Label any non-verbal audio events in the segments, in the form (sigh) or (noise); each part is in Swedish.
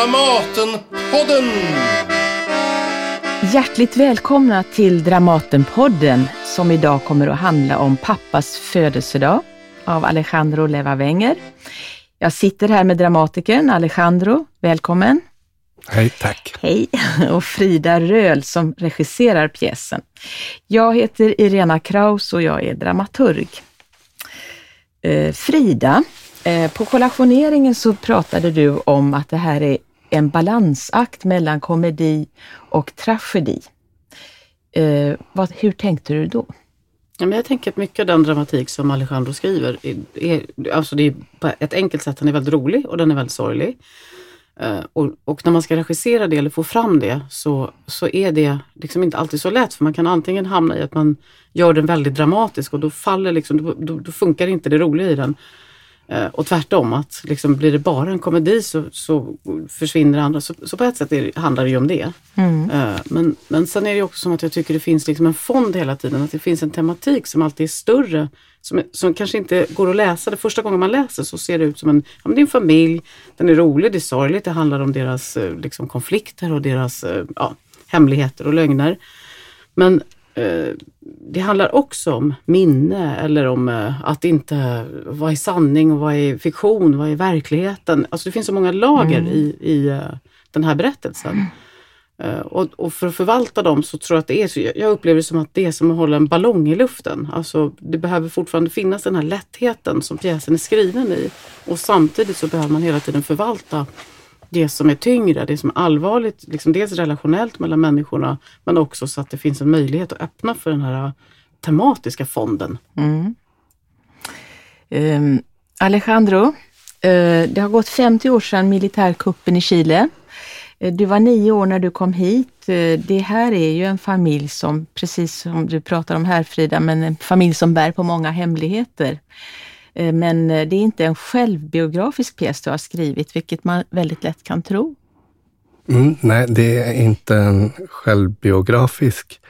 Dramatenpodden! Hjärtligt välkomna till Dramatenpodden som idag kommer att handla om pappas födelsedag av Alejandro Leva Wenger. Jag sitter här med dramatikern Alejandro, välkommen. Hej, tack. Hej, (laughs) och Frida Röhl som regisserar pjäsen. Jag heter Irena Kraus och jag är dramaturg. Eh, Frida, eh, på kollationeringen så pratade du om att det här är en balansakt mellan komedi och tragedi. Eh, vad, hur tänkte du då? Ja, men jag tänker att mycket av den dramatik som Alejandro skriver, är, är, alltså det är på ett enkelt sätt, den är väldigt rolig och den är väldigt sorglig. Uh, och, och, när man ska regissera det eller få fram det så, så är det liksom inte alltid så lätt för man kan antingen hamna i att man gör den väldigt dramatisk och då faller liksom, då, då, då funkar inte det roliga i den. Uh, och tvärtom, att liksom, blir det bara en komedi så, så försvinner det andra. Så, så på ett sätt det, handlar det ju om det. Mm. Uh, men, men sen är det också som att jag tycker det finns liksom en fond hela tiden, att det finns en tematik som alltid är större som, som kanske inte går att läsa. Det första gången man läser så ser det ut som en, ja, men det är en familj, den är rolig, det är sorgligt, det handlar om deras eh, liksom, konflikter och deras eh, ja, hemligheter och lögner. Men eh, det handlar också om minne eller om eh, att inte, vad är sanning och vad är fiktion, vad är verkligheten? Alltså det finns så många lager mm. i, i uh, den här berättelsen. Eh, och, och, för att förvalta dem så tror jag att det är så, jag upplever det som att det är som att hålla en ballong i luften. Alltså det behöver fortfarande finnas den här lättheten som pjäsen är skriven i. Och samtidigt så behöver man hela tiden förvalta det som är tyngre, det som är allvarligt, liksom dels relationellt mellan människorna men också så att det finns en möjlighet att öppna för den här äh, tematiska fonden. Mm. Um, Alejandro, uh, det har gått 50 år sedan militärkuppen i Chile. Eh, du var nio år när du kom hit. Eh, det här är ju en familj som, precis som du pratar om här Frida, men en familj som bär på många hemligheter. Eh, men eh, det är inte en självbiografisk pjäs du har skrivit, vilket man väldigt lätt kan tro. Mm, nej, det är inte en självbiografisk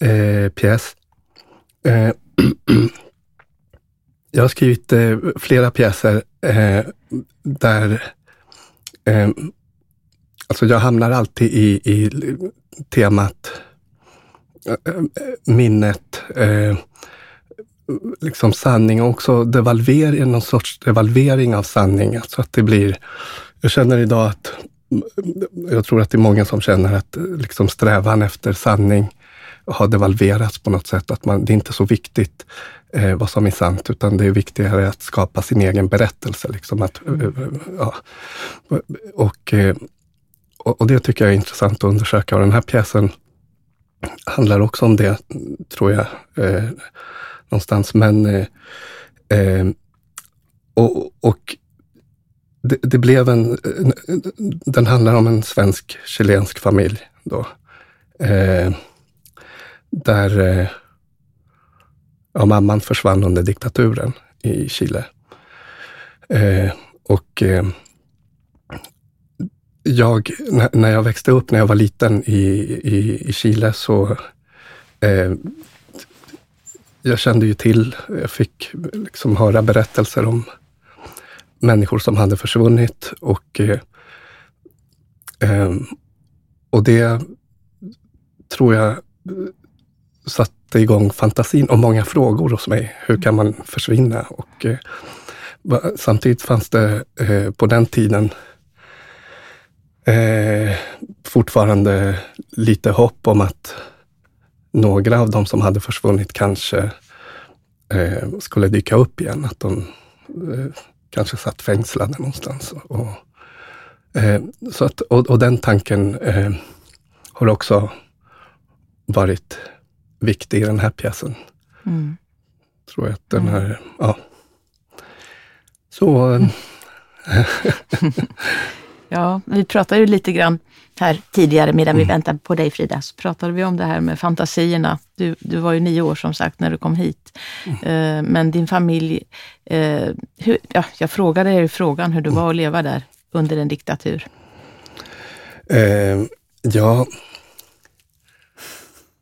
eh, pjäs. Eh, (clears throat) jag har skrivit eh, flera pjäser eh, där Alltså jag hamnar alltid i, i temat minnet, liksom sanning och också devalvering, någon sorts devalvering av sanning. Alltså att det blir, jag känner idag att, jag tror att det är många som känner att liksom strävan efter sanning har devalverats på något sätt. Att man, det är inte så viktigt eh, vad som är sant, utan det är viktigare att skapa sin egen berättelse. Liksom att, mm. ja. Och eh, och, och, det tycker jag är intressant att undersöka och den här pjäsen handlar också om det, tror jag, eh, någonstans. Men eh, eh, och, och det, det, blev en, den handlar om en svensk-chilensk familj då. Eh, där eh, ja, mamman försvann under diktaturen i Chile. Eh, och eh, jag, när jag växte upp, när jag var liten i, i, i Chile, så eh, jag kände ju till, jag fick liksom höra berättelser om människor som hade försvunnit och, eh, eh, och det tror jag satte igång fantasin och många frågor hos mig. Hur kan man försvinna? Och, eh, samtidigt fanns det eh, på den tiden eh, fortfarande lite hopp om att några av de som hade försvunnit kanske eh, skulle dyka upp igen. Att de eh, kanske satt fängslade någonstans. Och, eh, så att, och, och den tanken eh, har också varit viktig i den här pjäsen. Mm. Tror jag att den mm. här, ja. Så mm. (laughs) (laughs) Ja, vi pratade ju lite grann här tidigare medan vi mm. väntade på dig Frida, så pratade vi om det här med fantasierna. Du, du var ju nio år som sagt när du kom hit. Mm. Uh, men din familj, uh, hur, ja, jag frågade dig frågan hur det var att leva där under en diktatur. Uh, ja,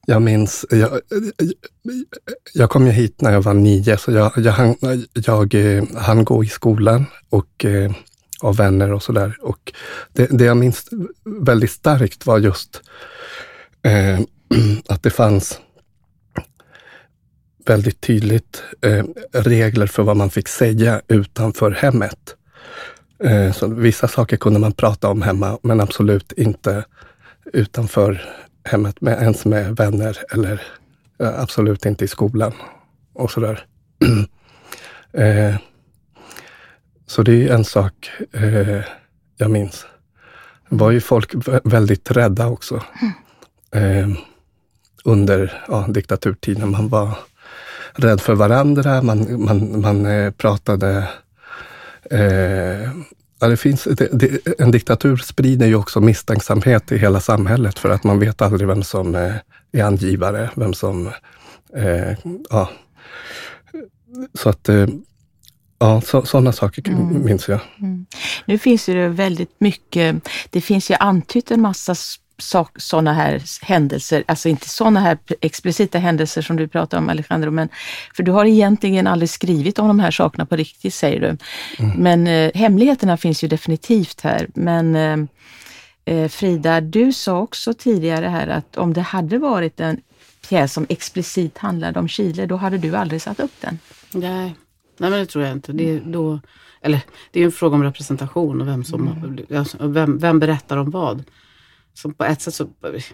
jag minns, jag, jag kom ju hit när jag var nio, så jag, jag, hann, jag hann gå i skolan och av vänner och sådär. Och det, det jag minns väldigt starkt var just eh, (clears throat) att det fanns väldigt tydligt eh, regler för vad man fick säga utanför hemmet. Eh, så vissa saker kunde man prata om hemma, men absolut inte utanför hemmet, med, ens med vänner eller eh, absolut inte i skolan och sådär. (clears throat) Eh, så det är en sak eh, jag minns. Det var ju folk väldigt rädda också. Eh, under ja, diktaturtiden. Man var rädd för varandra, man, man, man eh, pratade eh, Ja, det finns, det, det, en diktatur sprider ju också misstänksamhet i hela samhället för att man vet aldrig vem som eh, är angivare, vem som... Eh, ja. Så att, ja, sådana saker mm. minns jag. Mm. Nu finns det väldigt mycket, det finns ju antytt en massa sådana här händelser, alltså inte sådana här explicita händelser som du pratar om Alejandro, men för du har egentligen aldrig skrivit om de här sakerna på riktigt säger du. Mm. Men eh, hemligheterna finns ju definitivt här. Men eh, eh, Frida, du sa också tidigare här att om det hade varit en pjäs som explicit handlade om Chile, då hade du aldrig satt upp den. Nej, Nej men det tror jag inte. Det är, då, eller, det är en fråga om representation och vem som mm. alltså, vem, vem berättar om vad. Så på ett sätt så,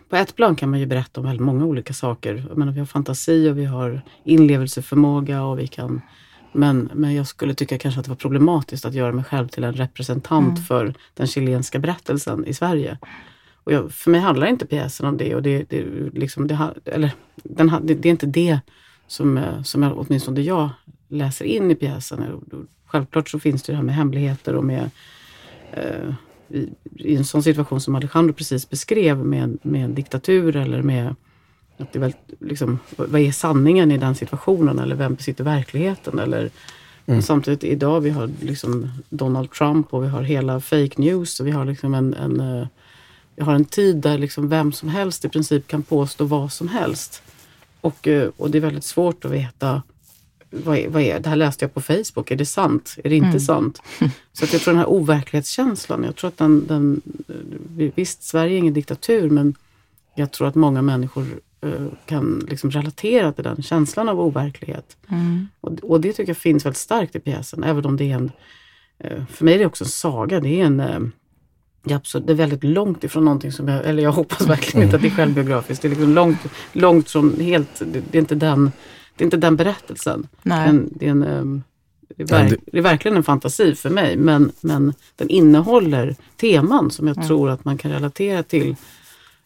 på ett plan kan man ju berätta om väldigt många olika saker. Jag menar, vi har fantasi och vi har inlevelseförmåga och vi kan men, men jag skulle tycka kanske att det var problematiskt att göra mig själv till en representant mm. för den chilenska berättelsen i Sverige. Och jag, för mig handlar inte pjäsen om det och det, det, liksom, det, eller, den, det, det är inte det som, som jag, åtminstone jag läser in i pjäsen. Självklart så finns det det här med hemligheter och med eh, i, i, en sån situation som Alejandro precis beskrev med, med en diktatur eller med att det väl, liksom, vad är sanningen i den situationen eller vem besitter verkligheten? Eller, mm. Samtidigt idag vi har liksom Donald Trump och vi har hela fake news och vi har liksom en, en uh, vi har en tid där liksom vem som helst i princip kan påstå vad som helst. Och, uh, och det är väldigt svårt att veta vad är, vad är, det här läste jag på Facebook, är det sant? Är det inte mm. sant? Så att jag tror den här overklighetskänslan, jag tror att den, den, visst Sverige är ingen diktatur men jag tror att många människor uh, kan liksom relatera till den känslan av overklighet. Mm. Och, och, det tycker jag finns väldigt starkt i pjäsen, även om det är en, uh, för mig är det också en saga, det är en det är, absolut, det är väldigt långt ifrån någonting som jag, eller jag hoppas verkligen inte att det är självbiografiskt. Det är liksom långt, långt från helt, det, det är inte den det är inte den berättelsen. Nej. En, det, är en, um, det, är verk, det är verkligen en fantasi för mig men, men den innehåller teman som jag mm. tror att man kan relatera till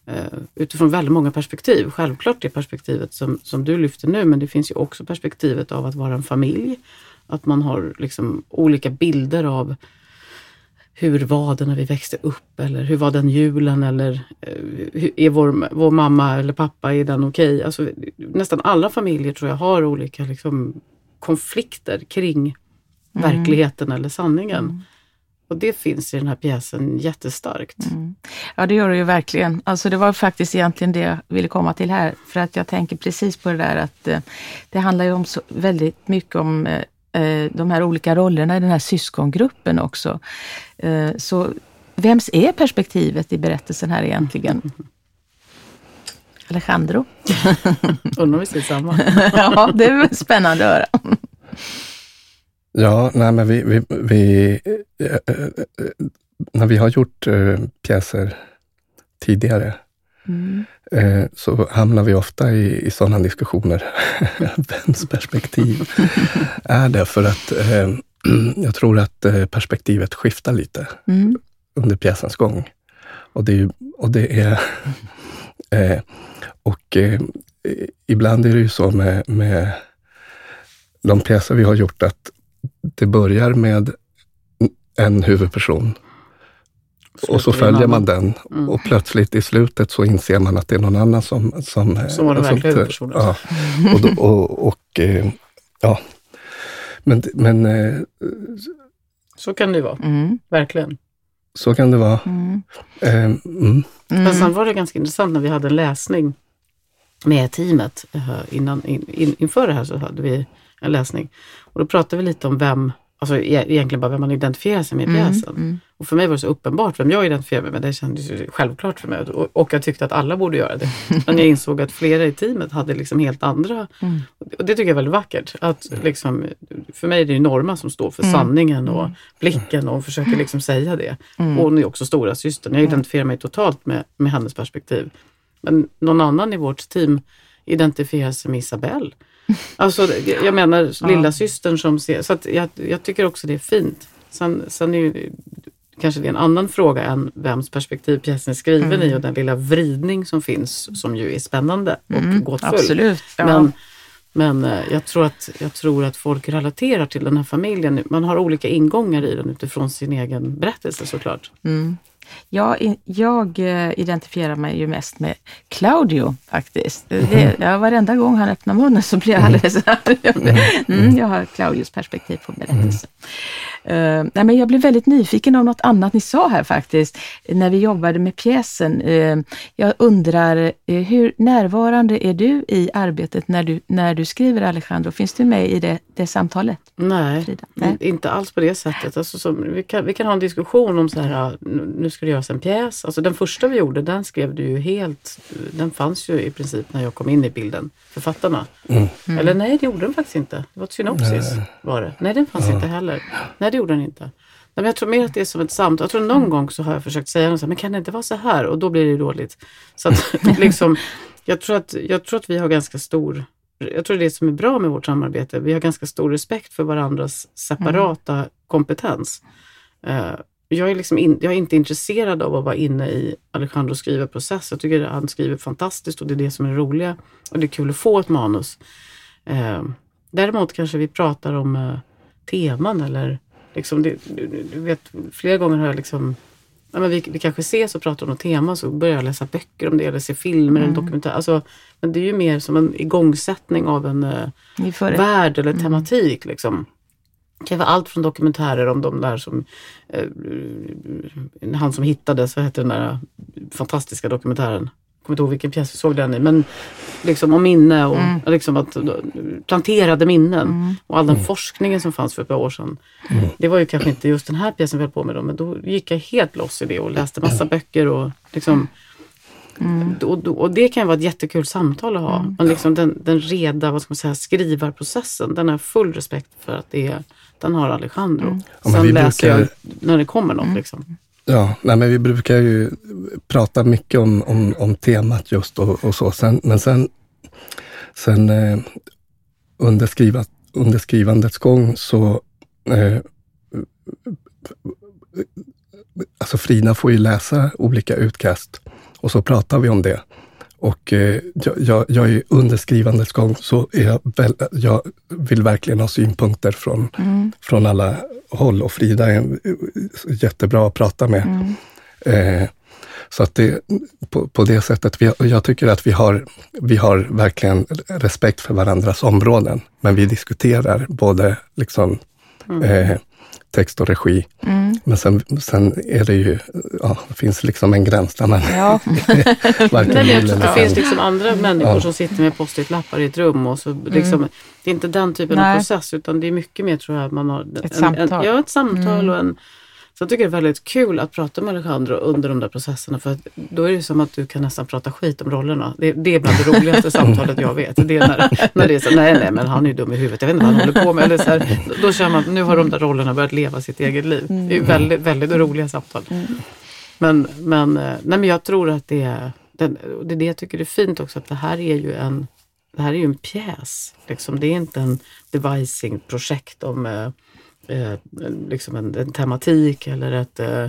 uh, utifrån väldigt många perspektiv. Självklart det perspektivet som, som du lyfter nu men det finns ju också perspektivet av att vara en familj. Att man har liksom olika bilder av hur var det när vi växte upp eller hur var den julen eller eh, är vår, vår mamma eller pappa, är den okej? Okay? Alltså, nästan alla familjer tror jag har olika liksom, konflikter kring mm. verkligheten eller sanningen. Mm. Och det finns i den här pjäsen jättestarkt. Mm. Ja, det gör det ju verkligen. Alltså det var faktiskt egentligen det jag ville komma till här. För att jag tänker precis på det där att eh, det handlar ju om så väldigt mycket om eh, Eh, de här olika rollerna i den här syskongruppen också. Eh, så vems är perspektivet i berättelsen här egentligen? Alejandro? (laughs) Undrar om vi säger samma? (laughs) ja, det är spännande att höra. Ja, nej, men vi, vi, vi äh, äh, när vi har gjort äh, pjäser tidigare mm. Eh, så hamnar vi ofta i, i sådana diskussioner. (laughs) Vems perspektiv (laughs) är det? För att eh, (clears throat) jag tror att eh, perspektivet skiftar lite mm. under pjäsens gång. Och det, och det är... (laughs) Eh, och eh, ibland är det ju så med, med de pjäser vi har gjort att det börjar med en huvudperson och så följer man den mm. och plötsligt i slutet så inser man att det är någon annan som... Som, som var den verkliga huvudpersonen. Ja, och, då, och, och eh, ja. Men, men... Eh, så kan det vara, mm. verkligen. Så kan det vara. Mm. Eh, mm. Men sen var det ganska intressant när vi hade en läsning med teamet. Innan, in, in, inför det här så hade vi en läsning. Och då pratade vi lite om vem alltså e- egentligen bara vem man identifierar sig med i pjäsen. Mm. Och för mig var det så uppenbart vem jag identifierade mig med. Det kändes ju självklart för mig. Och, och jag tyckte att alla borde göra det. (laughs) Men jag insåg att flera i teamet hade liksom helt andra. Mm. Och det tycker jag är väldigt vackert. Att liksom, för mig är det ju Norma som står för sanningen och blicken och försöker liksom säga det. Och hon är också stora systern. Jag identifierar mig totalt med, med hennes perspektiv. Men någon annan i vårt team identifierar sig med Isabelle. Alltså, jag menar lilla systern som ser, så jag, jag tycker också det är fint. Sen, sen är ju kanske det är en annan fråga än vems perspektiv pjäsen är skriven i och den lilla vridning som finns som ju är spännande och gåtfull. Absolut. Ja. Men, men eh, jag, tror att, jag tror att folk relaterar till den här familjen. Man har olika ingångar i den utifrån sin egen berättelse såklart. Mm. Jag, jag eh, identifierar mig ju mest med Claudio faktiskt. Det, ja, varenda gång han öppnar munnen så blir jag alldeles så (laughs) här. Mm, jag har Claudios perspektiv på berättelsen. Eh, nej, men jag blev väldigt nyfiken av något annat ni sa här faktiskt, när vi jobbade med pjäsen. Eh, jag undrar, eh, hur närvarande är du i arbetet när du, när du skriver Alejandro? Finns du med i det, det samtalet? Nej, Frida? Nej. in- inte alls på det sättet. Alltså, som, vi, kan, vi kan ha en diskussion om så här, ja, nu ska det göras en pjäs. Alltså, den första vi gjorde, den skrev du ju helt, den fanns ju i princip när jag kom in i bilden, författarna. Eller nej, det gjorde den faktiskt inte. Det var ett synopsis var det. Nej, den fanns inte heller. Nej, det gjorde den inte. Nej, men jag tror mer att det är som ett samtal. Jag tror någon gång så har jag försökt säga något så här, men kan det inte vara så här? Och då blir det ju dåligt. Så att, (laughs) liksom, jag, tror att, jag tror att vi har ganska stor jag tror det är det som är bra med vårt samarbete. Vi har ganska stor respekt för varandras separata kompetens. Eh, jag, är liksom in, jag är inte intresserad av att vara inne i Alejandros skrivarprocess. Jag tycker att han skriver fantastiskt och det är det som är roliga. Och det är kul att få ett manus. Eh, däremot kanske vi pratar om eh, teman eller liksom det, du, vet, flera gånger har jag liksom Ja, men vi, vi kanske ses och pratar om något tema så börjar jag läsa böcker om det eller se filmer eller dokumentärer. Alltså, men det är ju mer som en igångsättning av en eh, värld eller tematik. Liksom. Det kan vara allt från dokumentärer om de där som, eh, han som hittades, vad heter den där fantastiska dokumentären? Kommer inte ihåg vilken pjäs vi såg den i, men liksom om minne och liksom att planterade minnen och all den forskningen som fanns för ett par år sedan. Det var ju kanske inte just den här pjäsen vi höll på med då, men då gick jag helt loss i det och läste massa böcker och liksom och, och, och det kan ju vara ett jättekul samtal att ha. Men liksom den, den reda vad ska man säga, skrivarprocessen, den har jag full respekt för att det är, den har Alejandro. Ja, men Sen läser brukar- jag när det kommer något. Liksom. Ja, nej, men vi brukar ju prata mycket om, om, om temat just och, och så. Sen, men sen, sen eh, under, skriva, under skrivandets gång så eh, Alltså Frida får ju läsa olika utkast och så pratar vi om det. Och eh, jag, jag, är under skrivandets gång så är jag, väl, jag vill verkligen ha synpunkter från, från alla håll. Och Frida är en, jättebra att prata med. Eh, så att det, på, på det sättet, vi, jag tycker att vi har, vi har verkligen respekt för varandras områden. Men vi diskuterar både liksom, eh, text och regi. Men sen, sen är det ju, ja, det finns liksom en gräns där man Ja. (laughs) varken vill eller det finns liksom andra människor Ja. som sitter med post-it-lappar i ett rum. Och så liksom, Det är inte den typen av Nej. process utan det är mycket mer tror jag man har Ett en, samtal. En, ja, ett samtal och en så jag tycker det är väldigt kul att prata med Alejandro under de där processerna för att då är det som att du kan nästan prata skit om rollerna. Det, det är bland det roligaste samtalet jag vet. Det är när, när det är så, nej nej men han är ju dum i huvudet, jag vet inte vad han håller på med. Eller så här, då känner man att nu har de där rollerna börjat leva sitt eget liv. Det är väldigt, väldigt roliga samtal. Men, men, eh, nej, men jag tror att det är, det är det jag tycker är fint också, att det här är ju en, det här är ju en pjäs. Liksom. Det är inte en devising-projekt om eh, eh, liksom en, en tematik eller ett eh,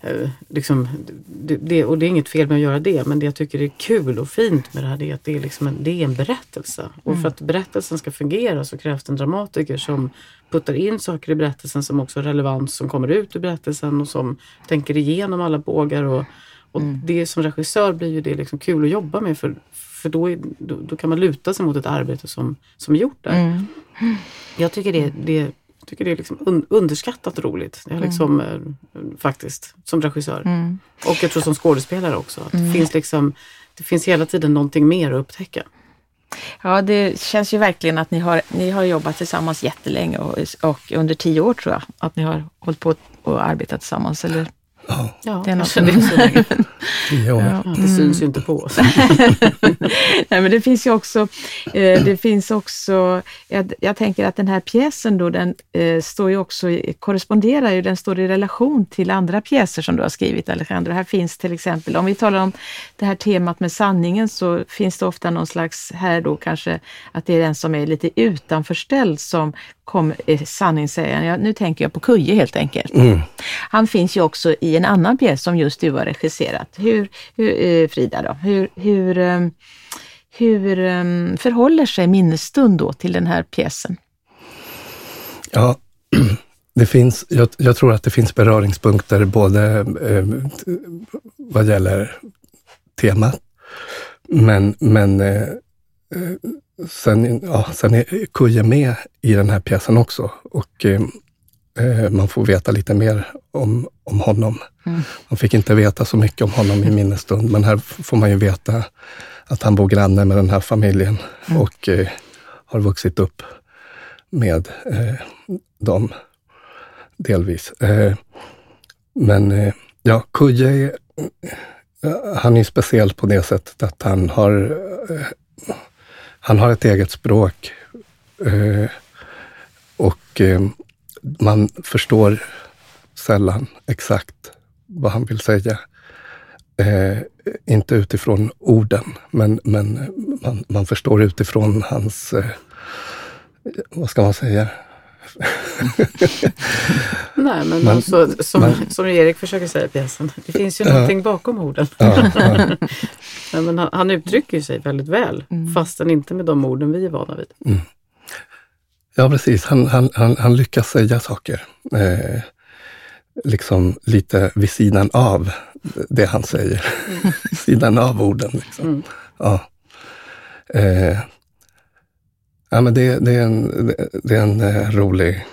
eh, liksom, det, det, och det är inget fel med att göra det, men det jag tycker är kul och fint med det här det är att det är, liksom en, det är en berättelse. Och för att berättelsen ska fungera så krävs det en dramatiker som puttar in saker i berättelsen som också har relevans, som kommer ut ur berättelsen och som tänker igenom alla bågar. Och, och det som regissör blir ju det liksom kul att jobba med för, för då, är, då, då kan man luta sig mot ett arbete som, som är gjort där. Mm. Jag tycker det, det, tycker det är liksom un, underskattat roligt. Jag liksom, eh, faktiskt, som regissör. Mm. Och jag tror som skådespelare också. Att det, finns liksom, det finns hela tiden någonting mer att upptäcka. Ja, det känns ju verkligen att ni har, ni har jobbat tillsammans jättelänge och, och under tio år tror jag att ni har hållit på och arbetat tillsammans. Eller? Ja, Ja, Det är något det (laughs) är. Ja. Ja, det syns ju inte på oss. (laughs) Nej, men det finns ju också, eh, det finns också, jag, jag tänker att den här pjäsen då, den eh, står ju också, korresponderar ju, den står i relation till andra pjäser som du har skrivit Alejandro. Här finns till exempel, om vi talar om det här temat med sanningen så finns det ofta någon slags, här då kanske att det är den som är lite utanförställd som kom, sanningssägaren. Ja, nu tänker jag på Kuje helt enkelt. Mm. Han finns ju också i en annan pjäs som just du har regisserat. Hur, hur, eh, Frida, då? hur, hur, eh, hur eh, förhåller sig Minnesstund då till den här pjäsen? Ja, (clears throat) det finns, jag, jag tror att det finns beröringspunkter både eh, vad gäller temat, men, men eh, eh, sen, ja, sen är Kuje med i den här pjäsen också och eh, eh, man får veta lite mer om, om honom. Mm. Man fick inte veta så mycket om honom i minnesstund, men här får man ju veta att han bor granne med den här familjen och eh, har vuxit upp med eh, dem delvis. Eh, men eh, ja, Kuje, är- han är speciell på det sättet att han har, han har ett eget språk eh, och eh, man förstår sällan exakt vad han vill säga. Eh, inte utifrån orden, men, men man, man förstår utifrån hans, eh, vad ska man säga, (laughs) Nej, men, Men- alltså, som, men- som Erik försöker säga i pjäsen, det finns ju Ja. någonting bakom orden. ja, ja, (laughs) Nej, men han, han uttrycker sig väldigt väl, Mm. fastän inte med de orden vi är vana vid. ja precis. Han, han, han, han lyckas säga saker. Eh, liksom lite vid sidan av det han säger. (laughs) sidan av orden. Liksom. Mm. Ja. Eh, ja, men det, det är en, det- är en eh, rolig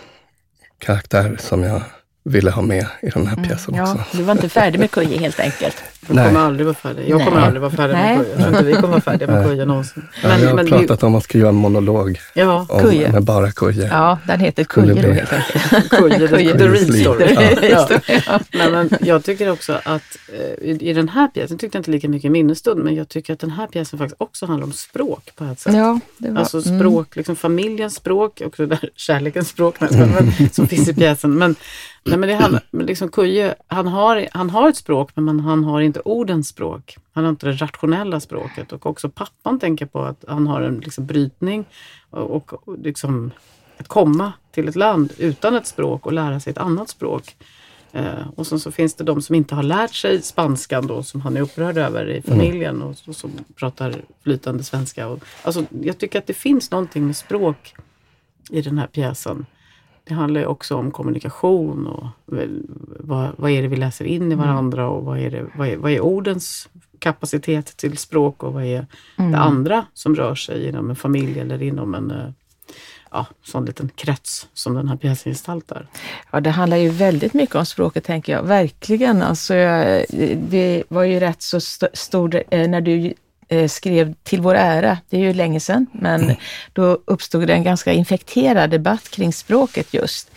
karaktär som jag ville ha med i den här pjäsen också. Mm. Ja, du var inte färdig med Kuje helt enkelt. De Nej. kommer aldrig vara färdiga. Jag kommer Nej. aldrig vara färdig Nej. med Kuja. Jag tror inte vi kommer vara färdiga med. Kuja någonsin. Ja, jag har vi- pratat om att skriva en monolog Ja, om, Kuje. med bara Kuje. Ja, den heter Kuje då helt enkelt. (laughs) Kuja, the, real story. Ja. (laughs) Ja. Nej, men jag tycker också att eh, i, i den här pjäsen tyckte jag inte lika mycket minnesstund, men jag tycker att den här pjäsen faktiskt också handlar om språk på ett sätt. Ja, det var, Alltså mm. språk, liksom familjens språk och där kärlekens språk men, (laughs) men, som finns i pjäsen. Men, nej, men det handlar, liksom Kuje, han har, han har ett språk men man, han har inte ordens språk. Han har inte det rationella språket och också pappan tänker på att han har en liksom, brytning och, och liksom att komma till ett land utan ett språk och lära sig ett annat språk. Eh, och sen så finns det de som inte har lärt sig spanskan då som han är upprörd över i familjen och, och som pratar flytande svenska. Och, alltså, jag tycker att det finns någonting med språk i den här pjäsen. Det handlar ju också om kommunikation och vad, vad är det vi läser in i varandra och vad är, det, vad, är, vad är ordens kapacitet till språk och vad är det andra som rör sig inom en familj eller inom en eh, ja, sån liten krets som den här pjäsen gestaltar. Ja, det handlar ju väldigt mycket om språket tänker jag. Verkligen. Alltså, jag- det var ju rätt så st- stor eh, när du eh, skrev Till vår ära, det är ju länge sedan, men då uppstod det en ganska infekterad debatt kring språket just.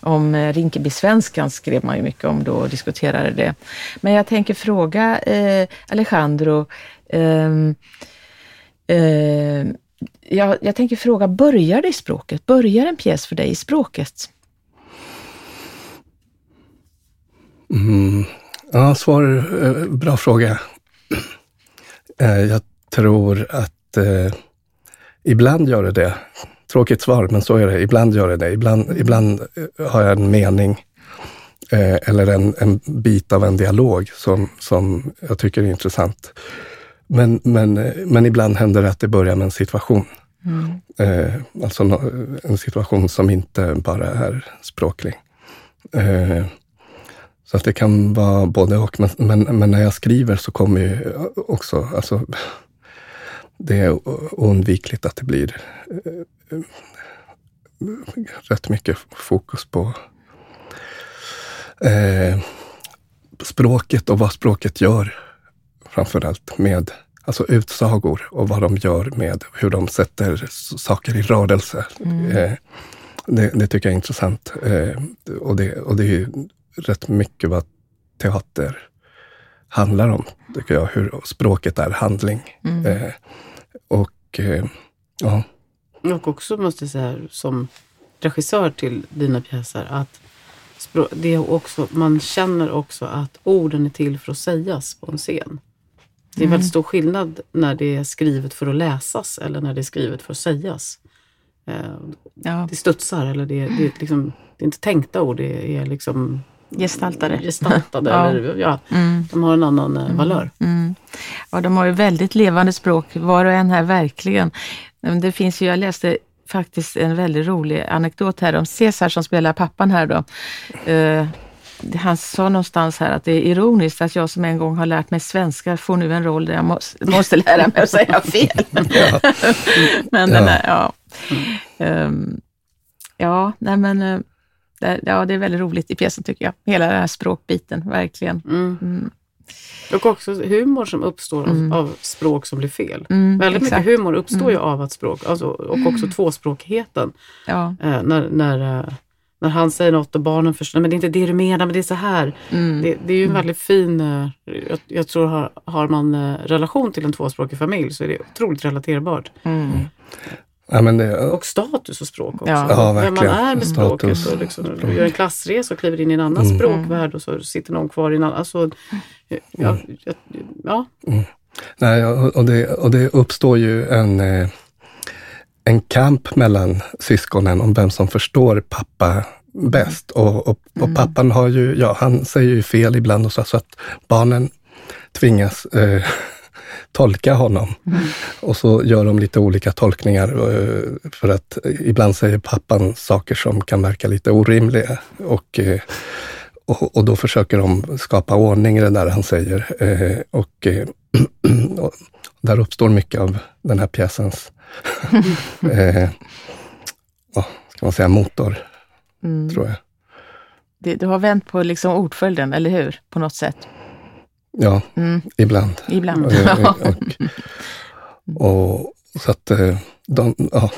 Om eh, Rinkeby-svenskan skrev man ju mycket om då och diskuterade det. Men jag tänker fråga eh, Alejandro, ehm, eh, jag, jag tänker fråga, börjar det i språket? Börjar en pjäs för dig i språket? Mm. Ja, svar, eh, bra fråga. Eh, jag tror att eh, ibland gör det det. Tråkigt svar, men så är det. Ibland gör det det. Ibland, ibland eh, har jag en mening eh, eller en, en bit av en dialog som, som jag tycker är intressant. Men, men, eh, men ibland händer det att det börjar med en situation. Eh, alltså en situation som inte bara är språklig. Så att det kan vara både och. Men, men, men när jag skriver så kommer ju också, alltså, det är oundvikligt att det blir eh, rätt mycket fokus på eh, språket och vad språket gör. Framförallt med alltså utsagor och vad de gör med hur de sätter saker i rörelse. Eh, det, det, tycker jag är intressant. Eh, och, det, och det är rätt mycket vad teater handlar om, tycker jag. Hur språket är handling. Mm. Eh, och eh, ja. Och också måste jag säga som regissör till dina pjäser att det är också, man känner också att orden är till för att sägas på en scen. Det är mm. väldigt stor skillnad när det är skrivet för att läsas eller när det är skrivet för att sägas. Eh, ja. Det studsar eller det, det, är liksom, det är inte tänkta ord, det är liksom gestaltade. (laughs) gestaltade ja. Eller, ja, mm. De har en annan eh, mm. valör. Mm. Ja, de har ju väldigt levande språk, var och en här verkligen. Det finns ju, jag läste faktiskt en väldigt rolig anekdot här om Cesar som spelar pappan här då. Uh, han sa någonstans här att det är ironiskt att jag som en gång har lärt mig svenska får nu en roll där jag måste, måste lära mig att säga fel. (laughs) (laughs) men den ja. Um, ja, nej men uh, det, ja, det är väldigt roligt i pjäsen tycker jag. Hela den här språkbiten, verkligen. Mm. Mm. Och också humor som uppstår mm. av, av, språk som blir fel. Mm, Väldigt exakt. mycket humor uppstår ju mm. av att språk, alltså, och också tvåspråkigheten. Ja. Eh, när, när, eh, när han säger något och barnen förstår, men det är inte det du menar, men det är så här. Mm. Det, det, är ju en väldigt fin, eh, jag, jag, tror har, har man eh, relation till en tvåspråkig familj så är det otroligt relaterbart. Ja, det, och status och språk också. Ja, Vem man är med språket. Och liksom, du gör en klassresa och kliver in i en annan mm. språkvärld och så sitter någon kvar i en annan. Alltså, ja, mm. ja. Mm. Nej, och, det, och det uppstår ju en, eh, en kamp mellan syskonen om vem som förstår pappa bäst. Och, och, och mm. pappan har ju, ja han säger ju fel ibland och så, så att barnen tvingas eh, tolka honom. Mm. Och så gör de lite olika tolkningar eh, för att ibland säger pappan saker som kan verka lite orimliga. Och, eh, och, och då försöker de skapa ordning i det där han säger. Eh, och, (clears throat) och där uppstår mycket av den här pjäsens (laughs) eh, ska man säga, motor, mm. tror jag. Du har vänt på liksom ordföljden, eller hur? På något sätt. Ja, mm. ibland. Ibland. Och, (laughs) och, och, så att eh, de, ja.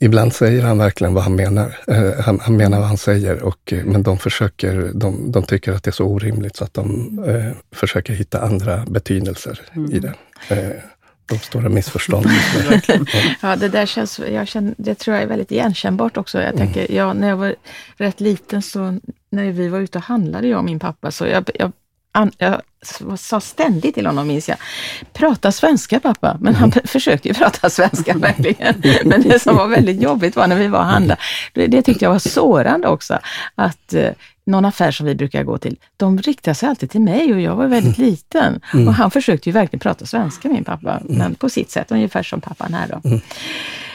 Ibland säger han verkligen vad han menar. Eh, han, han, menar vad han säger, och, eh, men de försöker, de, de tycker att det är så orimligt så att de eh, försöker hitta andra betydelser mm. i det. Eh, de stora missförstånd. (laughs) ja, det där känns, jag känner, det tror jag är väldigt igenkännbart också. Jag tänker, mm. ja, när jag var rätt liten så när vi var ute och handlade, jag och min pappa, så jag, jag, jag sa ständigt till honom, minns jag, prata svenska pappa. Men han mm. försökte ju prata svenska (laughs) verkligen. Men det som var väldigt jobbigt var när vi var och handlade, det, det tyckte jag var sårande också, att eh, någon affär som vi brukar gå till, de riktade sig alltid till mig och jag var väldigt mm. liten. Mm. Och han försökte ju verkligen prata svenska, min pappa, men på sitt sätt, ungefär som pappan här då. Mm.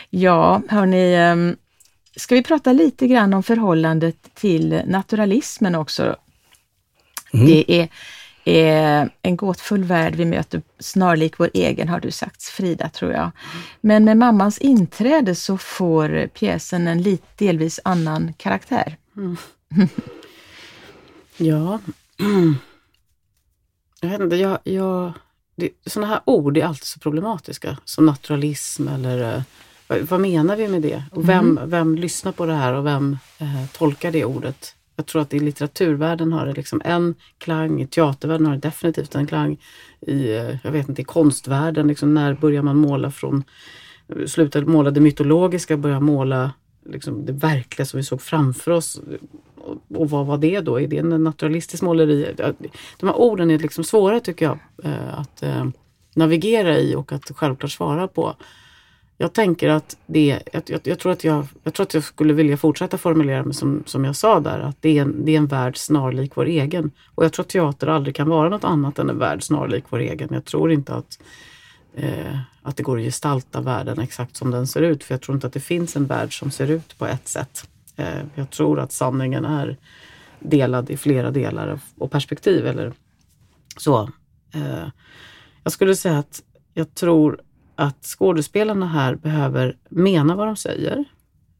Ja, hörni, ehm, ska vi prata lite grann om förhållandet till naturalismen också? Mm. Det är, är, en gåtfull värld vi möter, snarlik vår egen har du sagt, Frida, tror jag. Men med mammans inträde så får pjäsen en lite delvis annan karaktär. Mm. (laughs) Ja. (clears throat) Jag vet inte, jag, jag, det, sådana här ord är alltid så problematiska. Som naturalism eller eh, vad, menar vi med det? Och vem, mm. vem lyssnar på det här och vem eh, tolkar det ordet? Jag tror att i litteraturvärlden har det liksom en klang, i teatervärlden har det definitivt en klang. I, eh, jag vet inte, i konstvärlden, liksom, när börjar man måla från, sluta måla det mytologiska, börja måla liksom, det verkliga som vi såg framför oss och vad var det då? Är det en naturalistisk måleri? De här orden är liksom svåra tycker jag eh, att eh, navigera i och att självklart svara på. Jag tänker att det, jag, jag, jag, tror att jag, jag tror att jag skulle vilja fortsätta formulera mig som, som jag sa där, att det är, en, det är en värld snarlik vår egen. Och jag tror att teater aldrig kan vara något annat än en värld snarlik vår egen. Jag tror inte att, eh, att det går att gestalta världen exakt som den ser ut, för jag tror inte att det finns en värld som ser ut på ett sätt. Eh, jag tror att sanningen är delad i flera delar och perspektiv. Eller så. Eh, jag skulle säga att jag tror att skådespelarna här behöver mena vad de säger.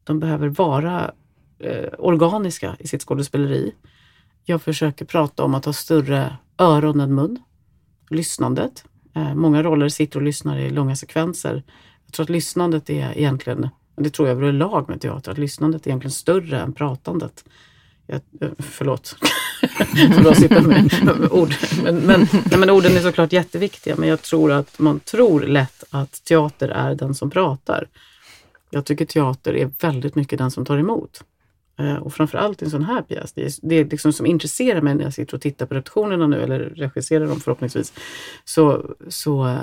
De behöver vara eh, organiska i sitt skådespeleri. Jag försöker prata om att ha större öron än mun. Lyssnandet. Eh, många roller sitter och lyssnar i långa sekvenser. Jag tror att lyssnandet är egentligen, det tror jag överlag med teater, att lyssnandet är egentligen större än pratandet. Jag, eh, förlåt, (laughs) för att sitta med ord. Men, men, nej, men orden är såklart jätteviktiga, men jag tror att man tror lätt att teater är den som pratar. Jag tycker teater är väldigt mycket den som tar emot. Eh, och framförallt i en sån här pjäs. Det är det liksom som intresserar mig när jag sitter och tittar på repetitionerna nu, eller regisserar dem förhoppningsvis, så, så eh,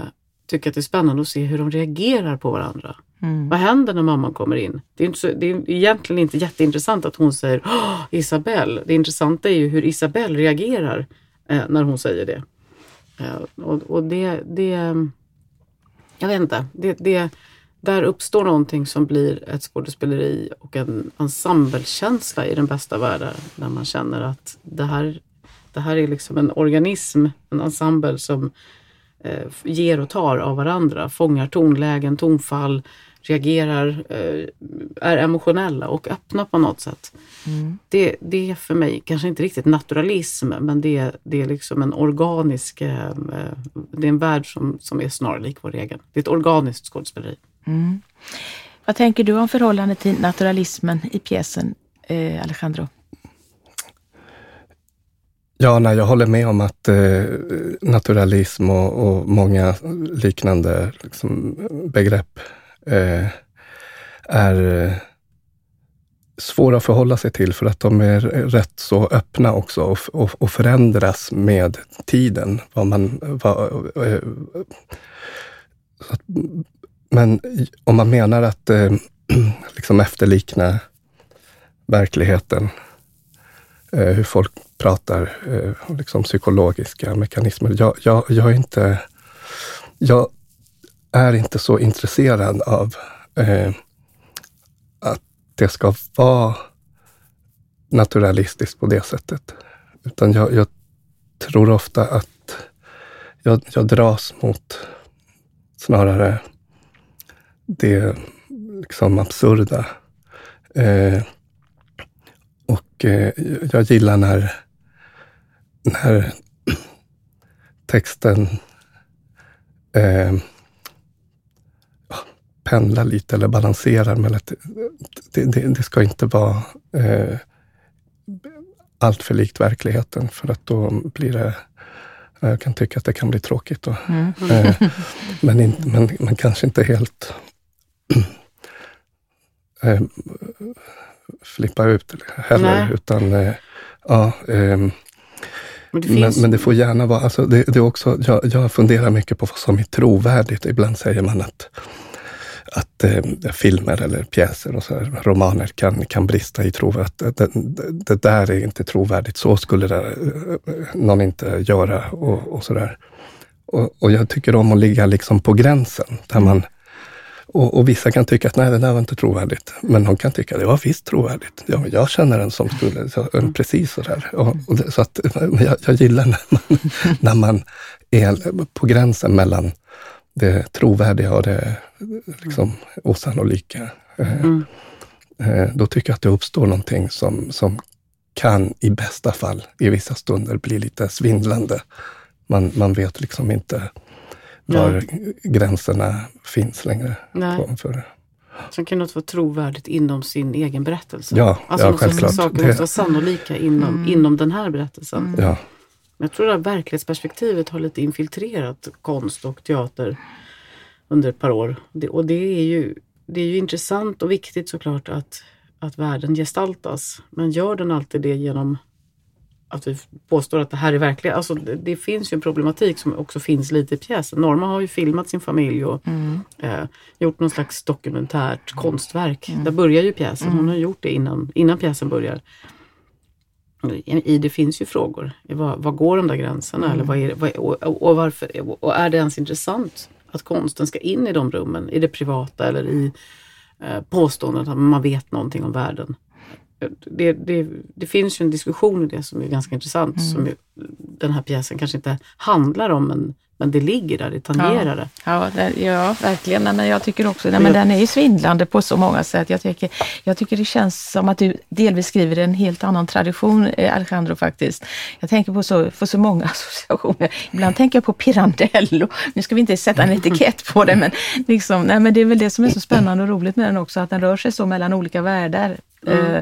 tycker jag att det är spännande att se hur de reagerar på varandra. Mm. Vad händer när mamman kommer in? Det är, inte så, det är egentligen inte jätteintressant att hon säger Isabelle. Det intressanta är ju hur Isabelle reagerar eh, när hon säger det. Eh, och, och det, det, jag vet inte, det, det, där uppstår någonting som blir ett skådespeleri och en ensemblekänsla i den bästa världen. Där man känner att det här, det här är liksom en organism, en ensemble som eh, ger och tar av varandra, fångar tonlägen, tonfall, reagerar, eh, är emotionella och öppna på något sätt. Mm. Det, det är för mig kanske inte riktigt naturalism men det, det är liksom en organisk, eh, det är en värld som, som är snarlik vår egen. Det är ett organiskt skådespeleri. Mm. Vad tänker du om förhållandet till naturalismen i pjäsen, eh, Alejandro? Ja, nej, jag håller med om att eh, naturalism och, och, många liknande liksom, begrepp eh, är eh, svåra att förhålla sig till för att de är rätt så öppna också och, och, och förändras med tiden. Vad man, vad, eh, att, men om man menar att eh, (clears throat) liksom efterlikna verkligheten, Eh, hur folk pratar, eh, liksom psykologiska mekanismer. Jag, jag, jag, är inte, jag är inte så intresserad av eh, att det ska vara naturalistiskt på det sättet. Utan jag, jag tror ofta att jag, jag dras mot snarare det liksom absurda. Eh, och eh, jag gillar när, när texten eh, pendlar lite eller balanserar. Mellan, det, det, det ska inte vara eh, allt för likt verkligheten för att då blir det jag kan tycka att det kan bli tråkigt. Då. Mm. Eh, men, inte, men, men kanske inte helt (clears throat) eh, flippa ut heller. Nej. Utan, eh, ja, eh, men, det men, men, det får gärna vara, alltså det, det är också, jag, jag funderar mycket på vad som är trovärdigt. Ibland säger man att att eh, filmer eller pjäser och så här, romaner kan, kan brista i trovärdighet. Det, det, där är inte trovärdigt. Så skulle det, eh, någon inte göra och, och sådär. Och, och, jag tycker om att ligga liksom på gränsen. Där man, och, och, vissa kan tycka att nej, det där var inte trovärdigt. Men de kan tycka att det var visst trovärdigt. Ja, jag känner en som skulle, så, precis sådär. Och, och det, så att, jag, jag gillar när man, (laughs) när man är på gränsen mellan det trovärdiga och det liksom osannolika. Eh, mm. Eh, då tycker jag att det uppstår någonting som, som kan i bästa fall i vissa stunder bli lite svindlande. Man, man vet liksom inte var ja. gränserna finns längre. För, Sen kan något vara trovärdigt inom sin egen berättelse. Ja, alltså ja självklart. Saker måste vara sannolika inom, mm. inom den här berättelsen. Mm. Ja. Jag tror att verklighetsperspektivet har lite infiltrerat konst och teater under ett par år. och det är ju, det är ju intressant och viktigt såklart att, att världen gestaltas. Men gör den alltid det genom att vi påstår att det här är verkligt. Alltså det, det, finns ju en problematik som också finns lite i pjäsen. Norma har ju filmat sin familj och mm. eh, gjort någon slags dokumentärt konstverk. Mm. Där börjar ju pjäsen. Hon mm. har gjort det innan, innan pjäsen börjar. I det finns ju frågor. Vad, vad går de där gränserna? Mm. Eller vad är, vad, och, och, varför, och är det ens intressant att konsten ska in i de rummen, i det privata eller i eh, påståendet att man vet någonting om världen? Det, det, det, finns ju en diskussion i det som är ganska intressant, mm. som den här pjäsen kanske inte handlar om, men Men det ligger där, det tangerar det. Ja, det, ja verkligen. Nej, men jag tycker också nej, men den är ju svindlande på så många sätt. Jag tycker, jag tycker det känns som att du delvis skriver en helt annan tradition, eh, Alejandro, faktiskt. Jag tänker på så, på så många (laughs) associationer. Ibland tänker jag på Pirandello. Nu ska vi inte sätta en etikett på det, men, liksom, nej, men det är väl det som är så spännande och roligt med den också, att den rör sig så mellan olika världar. Mm. Uh,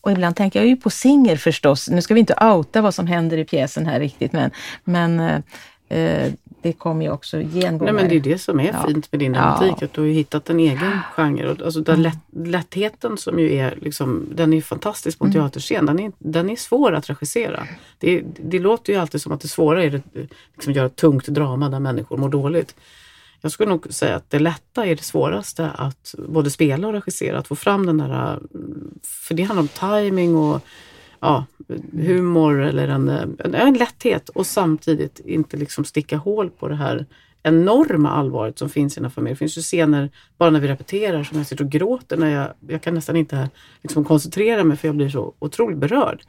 och ibland tänker jag ju på Singer förstås. Nu ska vi inte outa vad som händer i pjäsen här riktigt, men, men uh, det kommer ju också gengångare. Nej, men det är det som är ja. fint med din dramatik, ja. att du har hittat en egen genre. Alltså den mm. lätt, lättheten som ju är, liksom, den är fantastisk på en mm. teaterscen. Den är, den är svår att regissera. Det, det låter ju alltid som att det svåra är att liksom, göra ett tungt drama där människor mår dåligt. Jag skulle nog säga att det lätta är det svåraste att både spela och regissera, att få fram den där, för det handlar om timing och ja, humor eller en, en, en lätthet och samtidigt inte liksom sticka hål på det här enorma allvaret som finns i den här familjen. Det finns ju scener, bara när vi repeterar, som jag sitter och gråter när jag, jag kan nästan inte liksom koncentrera mig för jag blir så otroligt berörd.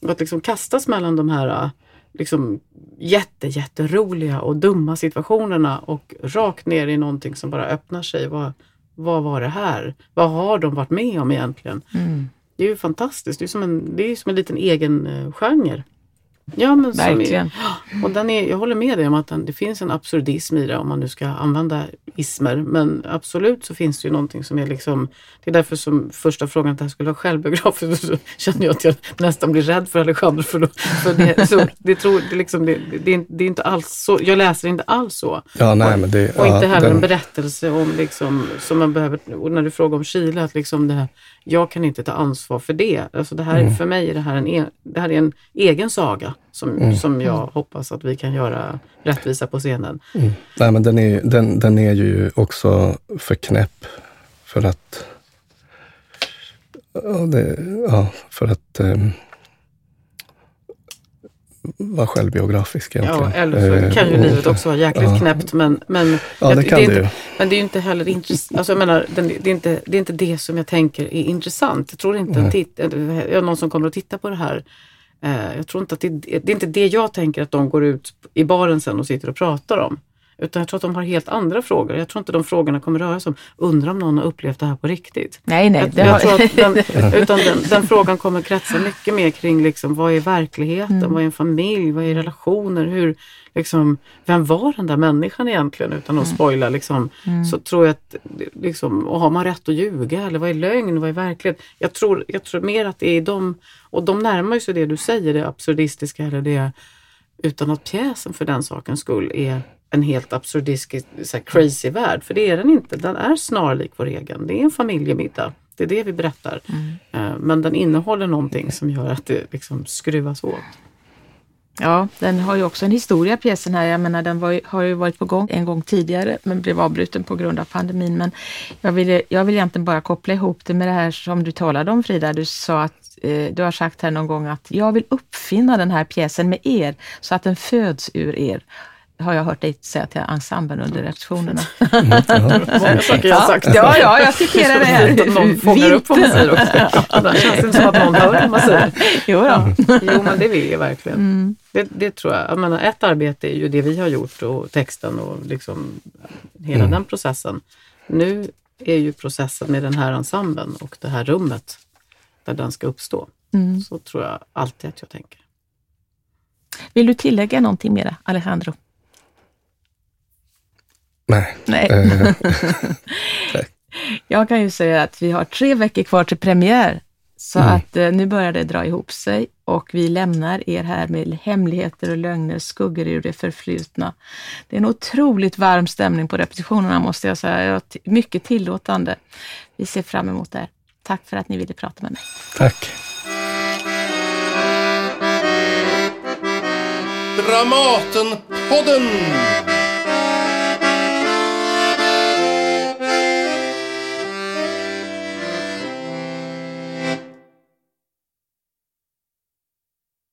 Och att liksom kastas mellan de här liksom jätte, jätteroliga och dumma situationerna och rakt ner i någonting som bara öppnar sig. Vad, vad var det här? Vad har de varit med om egentligen? Mm. Det är ju fantastiskt. Det är som en, det är som en liten egen eh, genre. Ja, men Verkligen. (gasps) (gasps) Är, och den är, jag håller med dig om att den, det finns en absurdism i det om man nu ska använda ismer. Men absolut så finns det ju någonting som är liksom, det är därför som första frågan att det här skulle vara självbiografiskt, (laughs) så känner jag att jag nästan blir rädd för Alexander. För, för det, så, det, tror, det, liksom, det, det, det, är inte alls så, jag läser inte alls så. Ja, nej, men det, och ja, inte heller den... en berättelse om, liksom, som man behöver, och när du frågar om Chile, att liksom det här, jag kan inte ta ansvar för det. Alltså det här, mm. För mig är det här en, e, det här är en egen saga som, mm. som jag mm. Hoppas att vi kan göra rättvisa på scenen. Mm. Nej, men den, är, den, den är ju också för knäpp för att ja, det, ja, för att um, vara självbiografisk egentligen. Ja, eller så eh, kan ju livet också vara jäkligt ja. knäppt men, men, ja, det, kan det, det inte, men det är ju inte heller intressant. Alltså, jag menar, det, är inte, det är inte det som jag tänker är intressant. Jag tror inte att titt, någon som kommer att titta på det här Eh, jag tror inte att det, det är inte det jag tänker att de går ut i baren sen och sitter och pratar om. Utan jag tror att de har helt andra frågor. Jag tror inte de frågorna kommer röra sig om, undrar om någon har upplevt det här på riktigt. Nej, nej. Jag, jag tror den, (laughs) utan den, den, frågan kommer kretsa mycket mer kring liksom, vad är verkligheten, mm. vad är en familj, vad är relationer, hur, liksom, vem var den där människan egentligen utan att mm. spoila. Liksom, mm. Så tror jag att, liksom, och har man rätt att ljuga eller vad är lögn, vad är verklighet? Jag tror, jag tror mer att det är de, och de närmar sig det du säger, det absurdistiska eller det utan att pjäsen för den sakens skull är en helt absurdistisk, crazy värld. För det är den inte. Den är snarlik vår egen. Det är en familjemiddag. Det är det vi berättar. Mm. Eh, men den innehåller någonting som gör att det liksom skruvas åt. Ja, den har ju också en historia pjäsen här. Jag menar den var, har ju varit på gång en gång tidigare men blev avbruten på grund av pandemin. Men jag vill, jag vill egentligen bara koppla ihop det med det här som du talade om Frida. Du sa att eh, du har sagt här någon gång att jag vill uppfinna den här pjäsen med er så att den föds ur er har jag hört dig säga till ensemblen under repetitionerna. Mm, (laughs) Många saker jag har sagt. Ja, ja, jag citerar det här. Någon fångar upp vad man säger också. Det känns inte som att någon hör vad man säger. Jo, då. jo men det vill jag verkligen. Mm. Det, det, tror jag. jag menar, ett arbete är ju det vi har gjort och texten och liksom hela mm. den processen. Nu är ju processen med den här ensemblen och det här rummet där den ska uppstå. Mm. Så tror jag alltid att jag tänker. Vill du tillägga någonting mera, Alejandro? Nej. Nej. Eh, (laughs) jag kan ju säga att vi har tre veckor kvar till premiär. Så mm. att eh, nu börjar det dra ihop sig och vi lämnar er här med hemligheter och lögner, skuggor ur det förflutna. Det är en otroligt varm stämning på repetitionerna måste jag säga. Mycket tillåtande. Vi ser fram emot det. Tack för att ni ville prata med mig. Tack. Dramatenpodden